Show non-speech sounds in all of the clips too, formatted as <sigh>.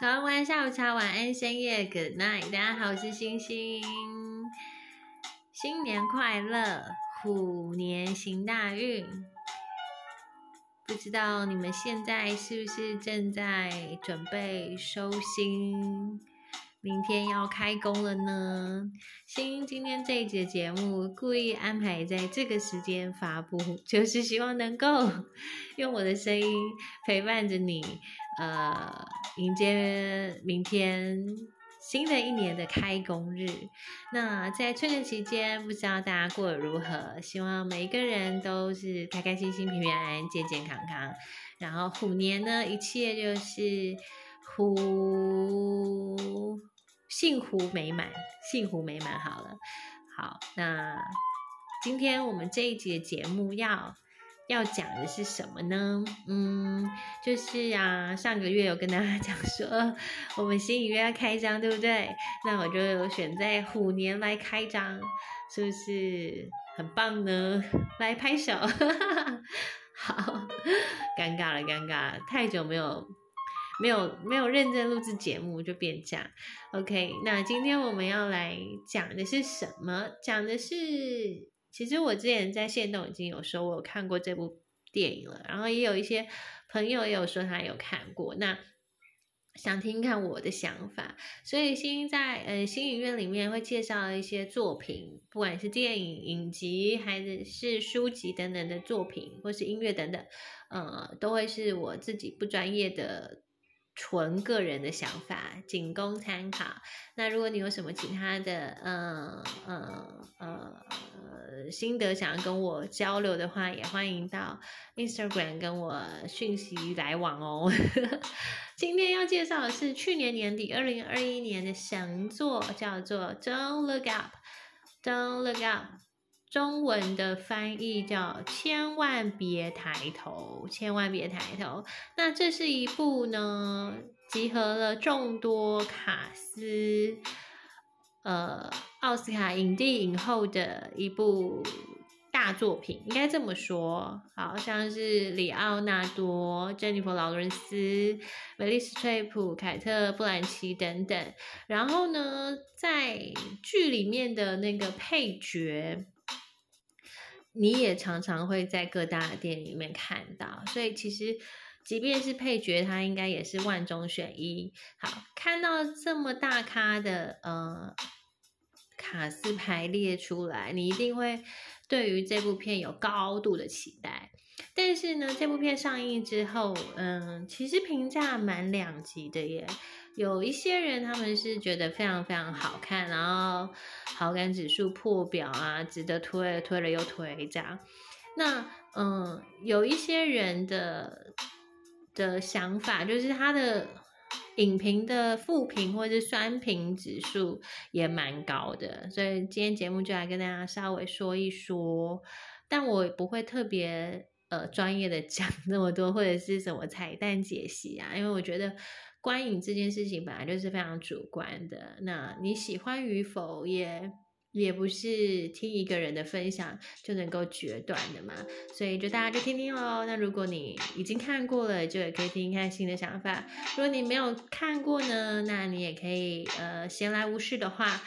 早安，晚安，下午茶，晚安，深夜，Good night，大家好，我是星星，新年快乐，虎年行大运。不知道你们现在是不是正在准备收心？明天要开工了呢。星今天这一节节目故意安排在这个时间发布，<laughs> 就是希望能够 <laughs> 用我的声音陪伴着你，呃，迎接明天新的一年的开工日。那在春节期间，不知道大家过得如何？希望每一个人都是开开心心、平平安安、健健康康。然后虎年呢，一切就是福。幸福美满，幸福美满，好了，好，那今天我们这一集的节目要要讲的是什么呢？嗯，就是啊，上个月有跟大家讲说，我们新影院要开张，对不对？那我就选在虎年来开张，是不是很棒呢？<laughs> 来拍手，<laughs> 好，尴尬了，尴尬了，太久没有。没有没有认真录制节目就变这样，OK？那今天我们要来讲的是什么？讲的是，其实我之前在线动已经有说我看过这部电影了，然后也有一些朋友也有说他有看过，那想听看我的想法，所以新在呃新影院里面会介绍一些作品，不管是电影影集还是是书籍等等的作品，或是音乐等等，呃，都会是我自己不专业的。纯个人的想法，仅供参考。那如果你有什么其他的，嗯嗯呃心得想要跟我交流的话，也欢迎到 Instagram 跟我讯息来往哦。<laughs> 今天要介绍的是去年年底二零二一年的神作，叫做 Don't Look Up，Don't Look Up。中文的翻译叫“千万别抬头，千万别抬头”。那这是一部呢，集合了众多卡斯，呃，奥斯卡影帝影后的一部大作品，应该这么说。好像是里奥纳多、珍妮佛劳伦斯、梅丽斯翠普、凯特布兰奇等等。然后呢，在剧里面的那个配角。你也常常会在各大店里面看到，所以其实即便是配角，他应该也是万中选一。好，看到这么大咖的呃卡斯排列出来，你一定会对于这部片有高度的期待。但是呢，这部片上映之后，嗯，其实评价蛮两极的耶。有一些人他们是觉得非常非常好看，然后好感指数破表啊，值得推，推了又推这样。那嗯，有一些人的的想法就是他的影评的负评或者是酸评指数也蛮高的，所以今天节目就来跟大家稍微说一说，但我不会特别呃专业的讲 <laughs> 那么多，或者是什么彩蛋解析啊，因为我觉得。观影这件事情本来就是非常主观的，那你喜欢与否也也不是听一个人的分享就能够决断的嘛，所以就大家就听听喽。那如果你已经看过了，就也可以听听看新的想法；如果你没有看过呢，那你也可以呃闲来无事的话。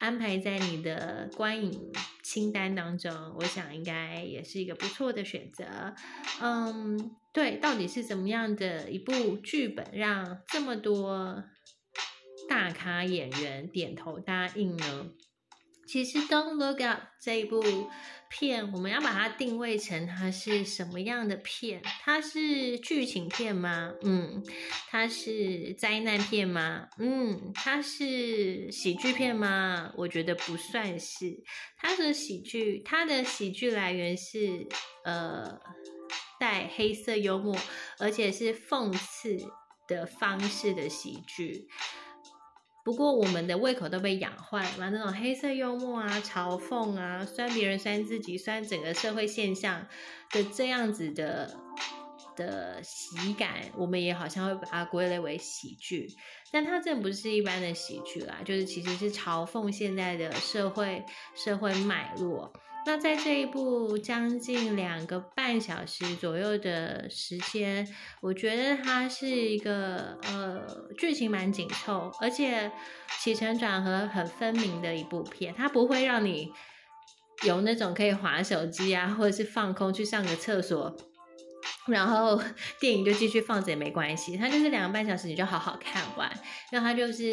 安排在你的观影清单当中，我想应该也是一个不错的选择。嗯，对，到底是怎么样的一部剧本，让这么多大咖演员点头答应呢？其实《Don't Look Up》这一部片，我们要把它定位成它是什么样的片？它是剧情片吗？嗯，它是灾难片吗？嗯，它是喜剧片吗？我觉得不算是。它的喜剧，它的喜剧来源是呃带黑色幽默，而且是讽刺的方式的喜剧。不过我们的胃口都被养坏了，那种黑色幽默啊、嘲讽啊、酸别人、酸自己、酸整个社会现象的这样子的的喜感，我们也好像会把它归类为喜剧，但它这不是一般的喜剧啦，就是其实是嘲讽现在的社会社会脉络。那在这一部将近两个半小时左右的时间，我觉得它是一个呃剧情蛮紧凑，而且起承转合很分明的一部片。它不会让你有那种可以划手机啊，或者是放空去上个厕所。然后 <laughs> 电影就继续放着也没关系，它就是两个半小时，你就好好看完。然后它就是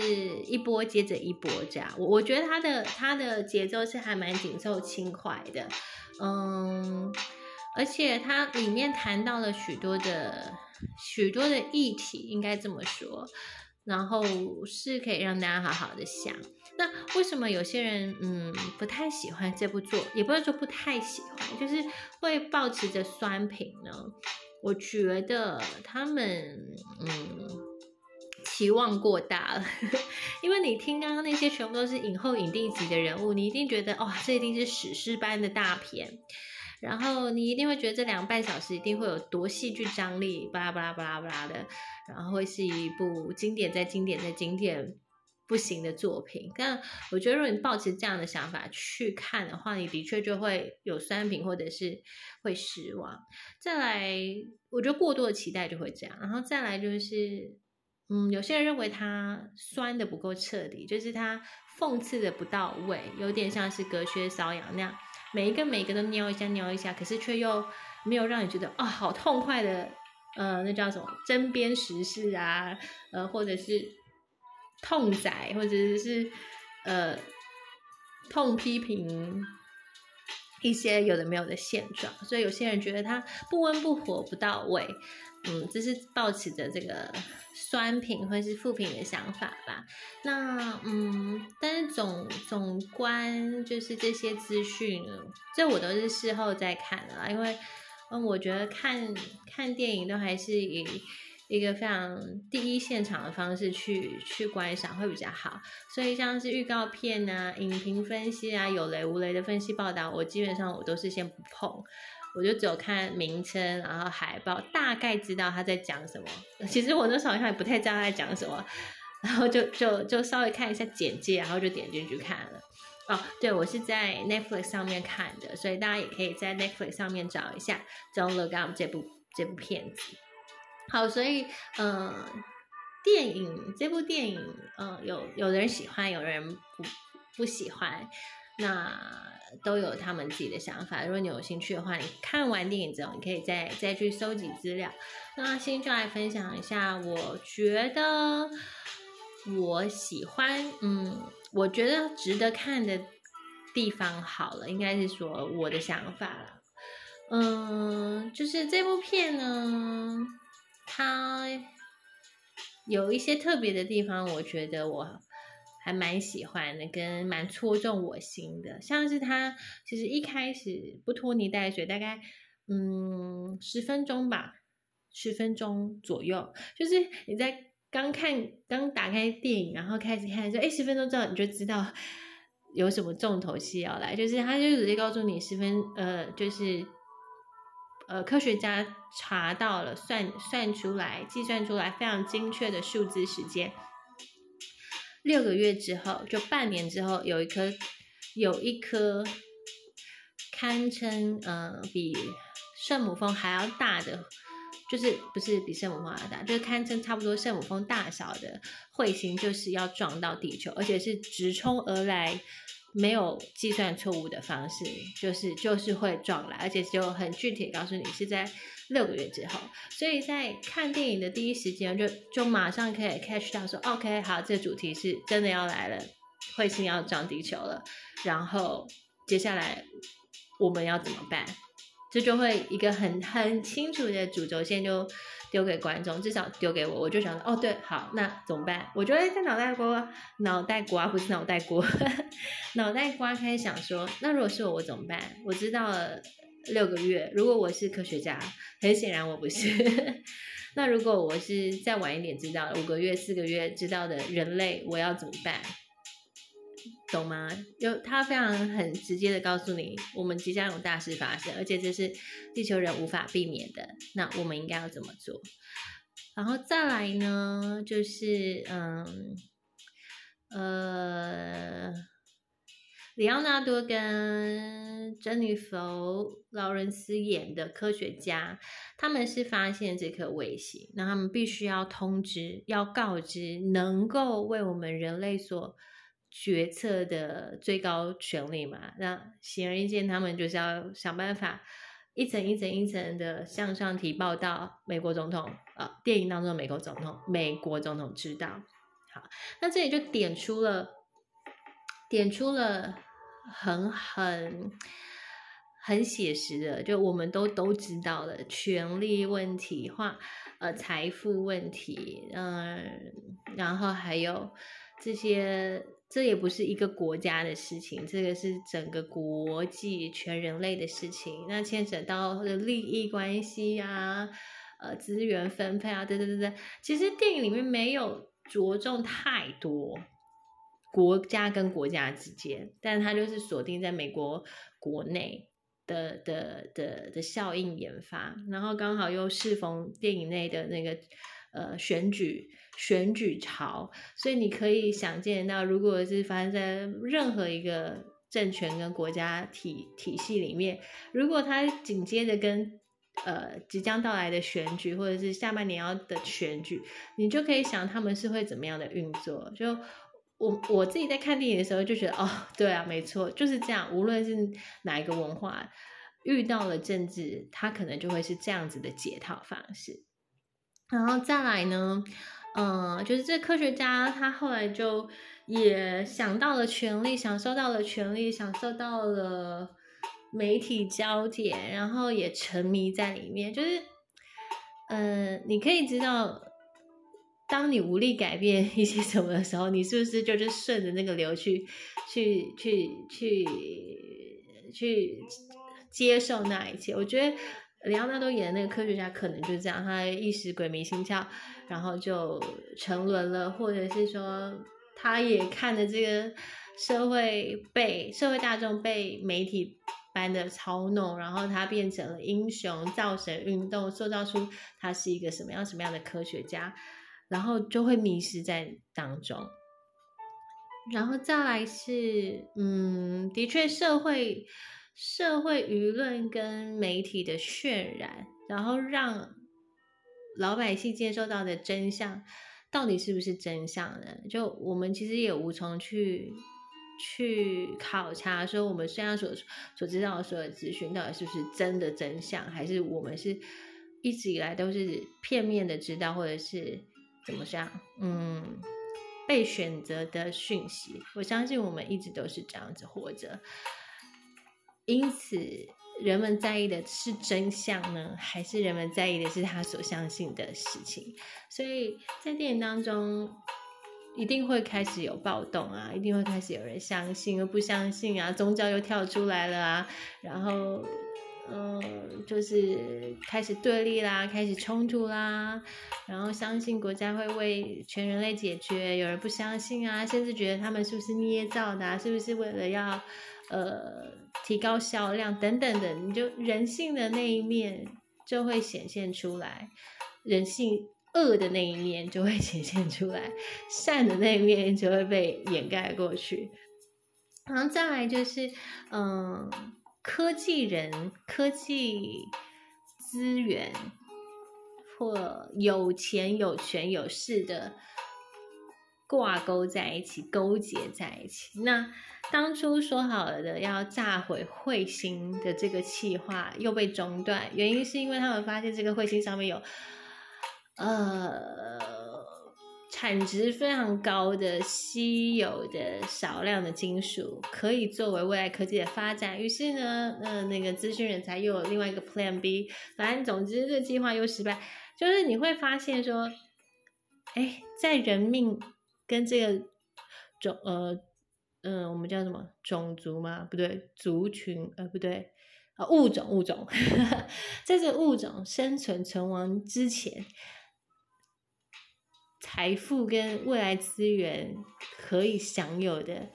一波接着一波这样。我我觉得它的它的节奏是还蛮紧凑轻快的，嗯，而且它里面谈到了许多的许多的议题，应该这么说。然后是可以让大家好好的想。那为什么有些人嗯不太喜欢这部作，也不是说不太喜欢，就是会保持着酸评呢？我觉得他们嗯期望过大了，<laughs> 因为你听刚刚那些全部都是影后影帝级的人物，你一定觉得哇，这一定是史诗般的大片，然后你一定会觉得这两个半小时一定会有多戏剧张力，巴拉巴拉巴拉巴拉的，然后会是一部经典再经典再经典。不行的作品，但我觉得如果你抱持这样的想法去看的话，你的确就会有酸评或者是会失望。再来，我觉得过多的期待就会这样。然后再来就是，嗯，有些人认为他酸的不够彻底，就是他讽刺的不到位，有点像是隔靴搔痒那样，每一个每一个都瞄一下瞄一下，可是却又没有让你觉得啊好痛快的，呃，那叫什么针砭时事啊，呃，或者是。痛宰或者是呃痛批评一些有的没有的现状，所以有些人觉得他不温不火不到位，嗯，这是抱持着这个酸评或是负评的想法吧。那嗯，但是总总观就是这些资讯，这我都是事后再看的啦，因为嗯，我觉得看看电影都还是以。一个非常第一现场的方式去去观赏会比较好，所以像是预告片啊、影评分析啊、有雷无雷的分析报道，我基本上我都是先不碰，我就只有看名称，然后海报，大概知道他在讲什么。其实我那时候好像也不太知道他在讲什么，然后就就就稍微看一下简介，然后就点进去看了。哦，对我是在 Netflix 上面看的，所以大家也可以在 Netflix 上面找一下《Don't Look Up》这部这部片子。好，所以，嗯，电影这部电影，嗯，有有人喜欢，有人不不喜欢，那都有他们自己的想法。如果你有兴趣的话，你看完电影之后，你可以再再去收集资料。那先就来分享一下，我觉得我喜欢，嗯，我觉得值得看的地方，好了，应该是说我的想法了，嗯，就是这部片呢。它有一些特别的地方，我觉得我还蛮喜欢的，跟蛮戳中我心的。像是他其实一开始不拖泥带水，大概嗯十分钟吧，十分钟左右，就是你在刚看刚打开电影，然后开始看说，哎，十分钟之后你就知道有什么重头戏要来，就是他就直接告诉你十分呃，就是。呃，科学家查到了，算算出来，计算出来非常精确的数字时间。六个月之后，就半年之后，有一颗，有一颗堪称呃比圣母峰还要大的，就是不是比圣母峰还要大，就是堪称差不多圣母峰大小的彗星，就是要撞到地球，而且是直冲而来。没有计算错误的方式，就是就是会撞来，而且就很具体告诉你是在六个月之后。所以在看电影的第一时间，就就马上可以 catch 到说，OK，好，这主题是真的要来了，彗星要撞地球了，然后接下来我们要怎么办？这就会一个很很清楚的主轴线就。丢给观众，至少丢给我，我就想哦，对，好，那怎么办？我觉得在脑袋瓜，脑袋瓜不是脑袋瓜，<laughs> 脑袋瓜开始想说，那如果是我，我怎么办？我知道了六个月，如果我是科学家，很显然我不是。<laughs> 那如果我是再晚一点知道五个月、四个月知道的人类，我要怎么办？懂吗？有他非常很直接的告诉你，我们即将有大事发生，而且这是地球人无法避免的。那我们应该要怎么做？然后再来呢，就是嗯呃，里奥纳多跟珍妮佛·劳伦斯演的科学家，他们是发现这颗卫星，那他们必须要通知、要告知能够为我们人类所决策的最高权力嘛？那显而易见，他们就是要想办法一层一层一层的向上提报到美国总统，呃，电影当中的美国总统，美国总统知道。好，那这里就点出了。点出了很很很写实的，就我们都都知道了权力问题、话呃财富问题，嗯，然后还有这些，这也不是一个国家的事情，这个是整个国际全人类的事情。那牵扯到的利益关系啊，呃，资源分配啊，对对对对，其实电影里面没有着重太多。国家跟国家之间，但它就是锁定在美国国内的的的的效应研发，然后刚好又适逢电影内的那个呃选举选举潮，所以你可以想见到，如果是发生在任何一个政权跟国家体体系里面，如果它紧接着跟呃即将到来的选举，或者是下半年要的选举，你就可以想他们是会怎么样的运作，就。我我自己在看电影的时候就觉得，哦，对啊，没错，就是这样。无论是哪一个文化遇到了政治，它可能就会是这样子的解套方式。然后再来呢，嗯，就是这科学家他后来就也想到了权力，享受到了权力，享受到了媒体焦点，然后也沉迷在里面。就是，嗯，你可以知道。当你无力改变一些什么的时候，你是不是就是顺着那个流去，去去去去接受那一切？我觉得里奥纳多演的那个科学家可能就是这样，他一时鬼迷心窍，然后就沉沦了，或者是说他也看着这个社会被社会大众被媒体般的操弄，然后他变成了英雄造神运动，塑造出他是一个什么样什么样的科学家。然后就会迷失在当中，然后再来是，嗯，的确，社会社会舆论跟媒体的渲染，然后让老百姓接受到的真相，到底是不是真相呢？就我们其实也无从去去考察，说我们现在所所知道的所有资讯，到底是不是真的真相，还是我们是一直以来都是片面的知道，或者是。怎么讲？嗯，被选择的讯息，我相信我们一直都是这样子活着。因此，人们在意的是真相呢，还是人们在意的是他所相信的事情？所以在电影当中，一定会开始有暴动啊，一定会开始有人相信又不相信啊，宗教又跳出来了啊，然后。嗯，就是开始对立啦，开始冲突啦，然后相信国家会为全人类解决，有人不相信啊，甚至觉得他们是不是捏造的，是不是为了要呃提高销量等等的，你就人性的那一面就会显现出来，人性恶的那一面就会显现出来，善的那一面就会被掩盖过去，然后再来就是嗯。科技人、科技资源或有钱、有权、有势的挂钩在一起、勾结在一起。那当初说好了的要炸毁彗星的这个计划又被中断，原因是因为他们发现这个彗星上面有呃。产值非常高的稀有的少量的金属，可以作为未来科技的发展。于是呢，呃，那个资讯人才又有另外一个 Plan B。反正总之，这个计划又失败。就是你会发现说，哎，在人命跟这个种呃嗯，我们叫什么种族吗？不对，族群呃不对物种物种，<laughs> 在这物种生存存亡之前。财富跟未来资源可以享有的，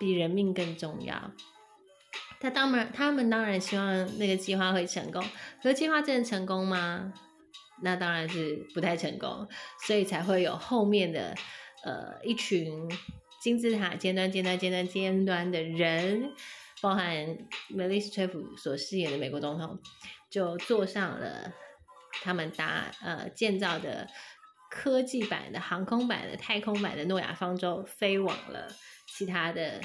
比人命更重要。他当然，他们当然希望那个计划会成功。可是计划真的成功吗？那当然是不太成功，所以才会有后面的呃一群金字塔尖端、尖端、尖端、尖端的人，包含梅丽斯·崔普所饰演的美国总统，就坐上了他们搭呃建造的科技版的、航空版的、太空版的诺亚方舟，飞往了其他的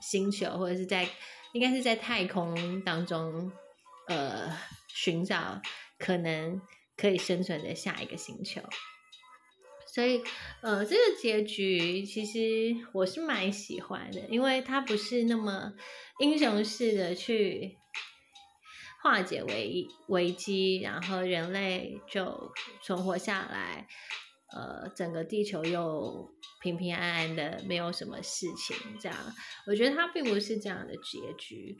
星球，或者是在应该是在太空当中，呃，寻找可能可以生存的下一个星球。所以，呃，这个结局其实我是蛮喜欢的，因为它不是那么英雄式的去化解危危机，然后人类就存活下来，呃，整个地球又平平安安的，没有什么事情。这样，我觉得它并不是这样的结局，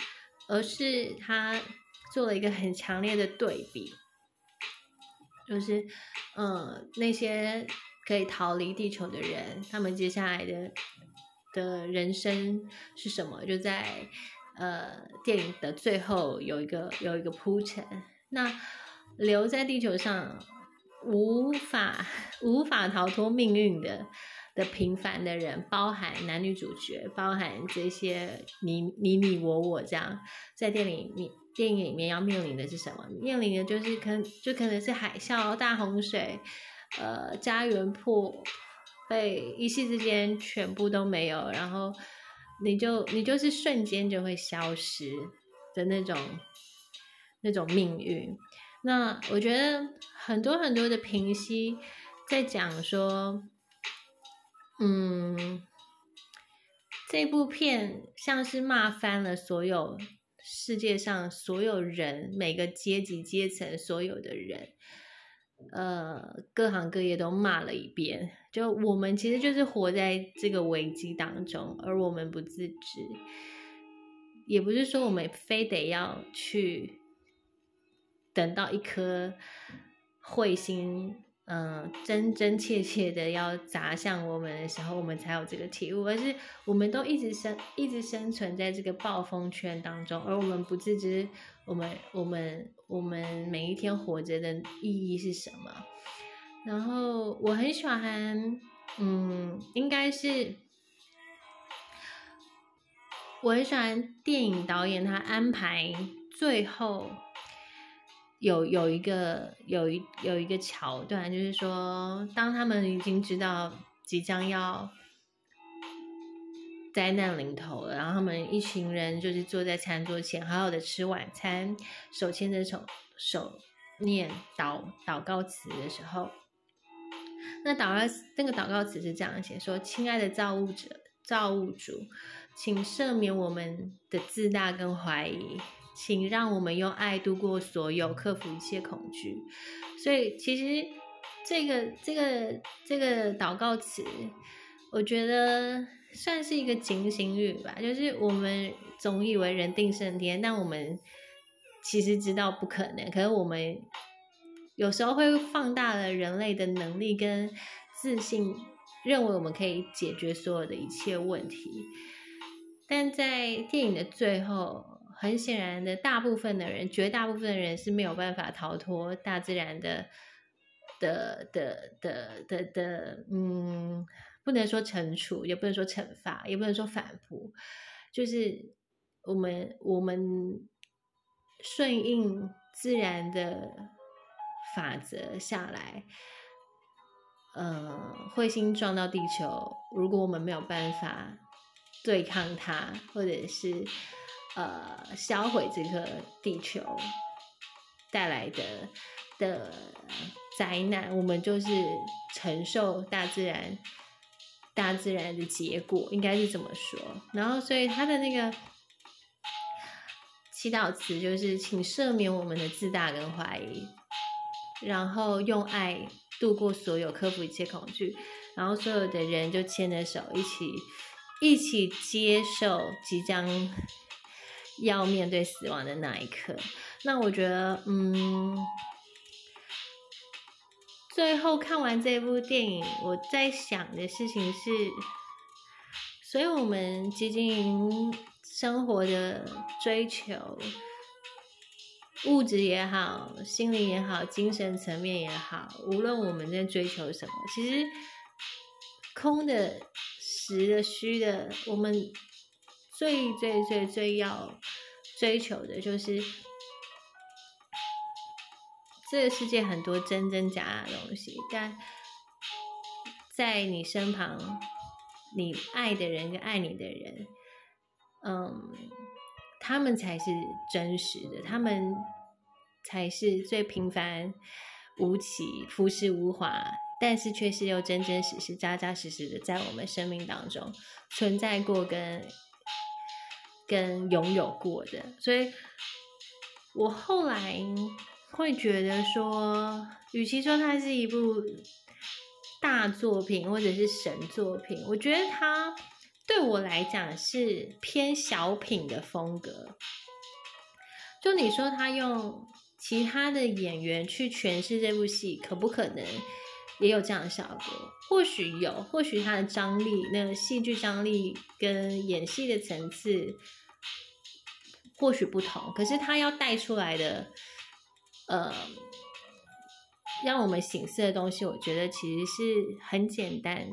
而是他做了一个很强烈的对比，就是，嗯，那些。可以逃离地球的人，他们接下来的的人生是什么？就在呃电影的最后有一个有一个铺陈。那留在地球上无法 <laughs> 无法逃脱命运的的平凡的人，包含男女主角，包含这些你你你我我这样，在电影里电影里面要面临的是什么？面临的就是可就可能是海啸、大洪水。呃，家园破，被一夕之间全部都没有，然后你就你就是瞬间就会消失的那种那种命运。那我觉得很多很多的评析在讲说，嗯，这部片像是骂翻了所有世界上所有人，每个阶级阶层所有的人。呃，各行各业都骂了一遍，就我们其实就是活在这个危机当中，而我们不自知，也不是说我们非得要去等到一颗彗星。嗯，真真切切的要砸向我们的时候，我们才有这个体悟。而是我们都一直生，一直生存在这个暴风圈当中，而我们不自知，我们我们我们每一天活着的意义是什么？然后我很喜欢，嗯，应该是我很喜欢电影导演他安排最后。有有一个有一有一个桥段，就是说，当他们已经知道即将要灾难临头了，然后他们一群人就是坐在餐桌前，好好的吃晚餐，手牵着手手念祷祷告词的时候，那祷告那个祷告词是这样写：说，亲爱的造物者、造物主，请赦免我们的自大跟怀疑。请让我们用爱度过所有，克服一切恐惧。所以，其实这个、这个、这个祷告词，我觉得算是一个警醒语吧。就是我们总以为人定胜天，但我们其实知道不可能。可是我们有时候会放大了人类的能力跟自信，认为我们可以解决所有的一切问题。但在电影的最后。很显然的，大部分的人，绝大部分的人是没有办法逃脱大自然的的的的的的，嗯，不能说惩处，也不能说惩罚，也不能说反扑，就是我们我们顺应自然的法则下来，呃，彗星撞到地球，如果我们没有办法对抗它，或者是。呃，销毁这个地球带来的的灾难，我们就是承受大自然大自然的结果，应该是怎么说。然后，所以他的那个祈祷词就是：请赦免我们的自大跟怀疑，然后用爱度过所有，克服一切恐惧。然后，所有的人就牵着手，一起一起接受即将。要面对死亡的那一刻，那我觉得，嗯，最后看完这部电影，我在想的事情是，所以我们接近生活的追求，物质也好，心灵也好，精神层面也好，无论我们在追求什么，其实空的实的、虚的，我们最最最最要追求的就是这个世界很多真真假假的东西，但在你身旁，你爱的人跟爱你的人，嗯，他们才是真实的，他们才是最平凡无奇、朴实无华。但是却是又真真实实、扎扎实实的在我们生命当中存在过，跟跟拥有过的。所以我后来会觉得说，与其说它是一部大作品或者是神作品，我觉得它对我来讲是偏小品的风格。就你说他用其他的演员去诠释这部戏，可不可能？也有这样的效果，或许有，或许它的张力，那个戏剧张力跟演戏的层次或许不同，可是他要带出来的，呃，让我们醒思的东西，我觉得其实是很简单，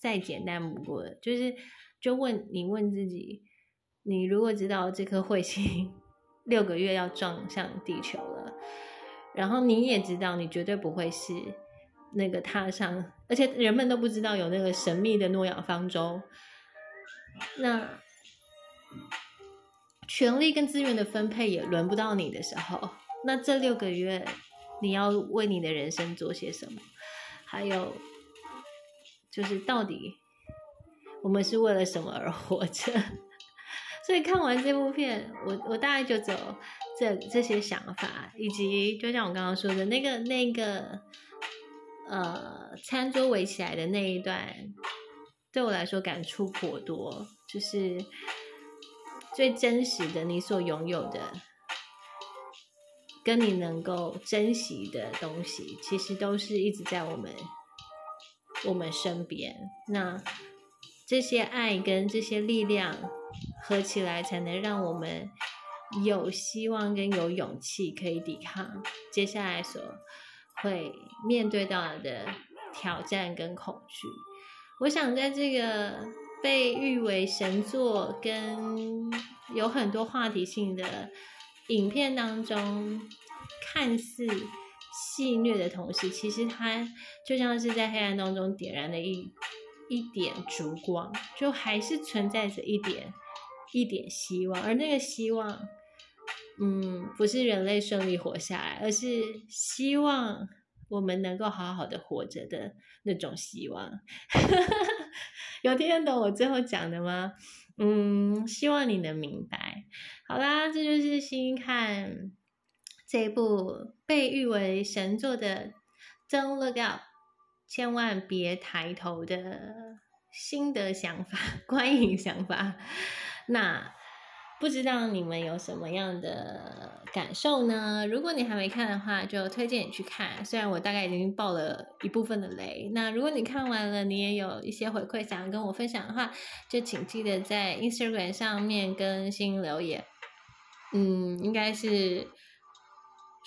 再简单不过的，就是就问你问自己，你如果知道这颗彗星 <laughs> 六个月要撞向地球了，然后你也知道你绝对不会是。那个踏上，而且人们都不知道有那个神秘的诺亚方舟。那权力跟资源的分配也轮不到你的时候，那这六个月你要为你的人生做些什么？还有就是到底我们是为了什么而活着？<laughs> 所以看完这部片，我我大概就走这这些想法，以及就像我刚刚说的那个那个。呃，餐桌围起来的那一段，对我来说感触颇多。就是最真实的你所拥有的，跟你能够珍惜的东西，其实都是一直在我们我们身边。那这些爱跟这些力量合起来，才能让我们有希望跟有勇气，可以抵抗接下来所。会面对到的挑战跟恐惧，我想在这个被誉为神作跟有很多话题性的影片当中，看似戏谑的同时，其实它就像是在黑暗当中点燃了一一点烛光，就还是存在着一点一点希望，而那个希望。嗯，不是人类顺利活下来，而是希望我们能够好好的活着的那种希望。<laughs> 有听得懂我最后讲的吗？嗯，希望你能明白。好啦，这就是新看这一部被誉为神作的《Don't Look Up》，千万别抬头的心得想法、观影想法。那。不知道你们有什么样的感受呢？如果你还没看的话，就推荐你去看。虽然我大概已经爆了一部分的雷，那如果你看完了，你也有一些回馈想要跟我分享的话，就请记得在 Instagram 上面更新留言。嗯，应该是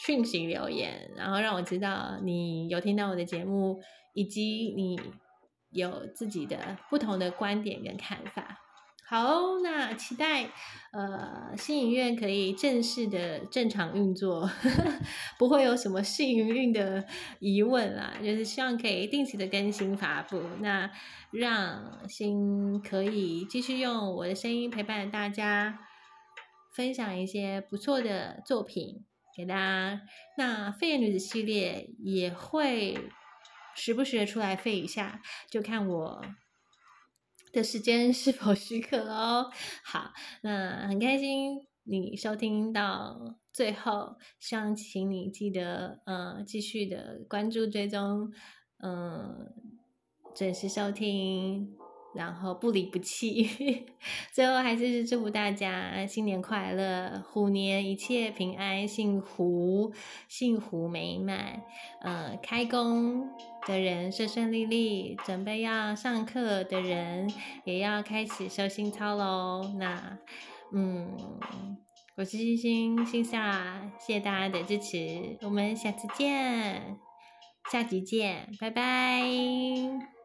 讯息留言，然后让我知道你有听到我的节目，以及你有自己的不同的观点跟看法。好，那期待，呃，新影院可以正式的正常运作，<laughs> 不会有什么试营运的疑问啦。就是希望可以定期的更新发布，那让新可以继续用我的声音陪伴大家，分享一些不错的作品给大家。那废女子系列也会时不时的出来废一下，就看我。的时间 <laughs> 是否许可哦？好，那很开心你收听到最后，希望请你记得呃继续的关注追踪，嗯，准时收听。然后不离不弃，<laughs> 最后还是祝福大家新年快乐，虎年一切平安，幸福幸福美满。呃，开工的人顺顺利利，准备要上课的人也要开始收心操喽。那，嗯，我是星星星夏，谢谢大家的支持，我们下次见，下集见，拜拜。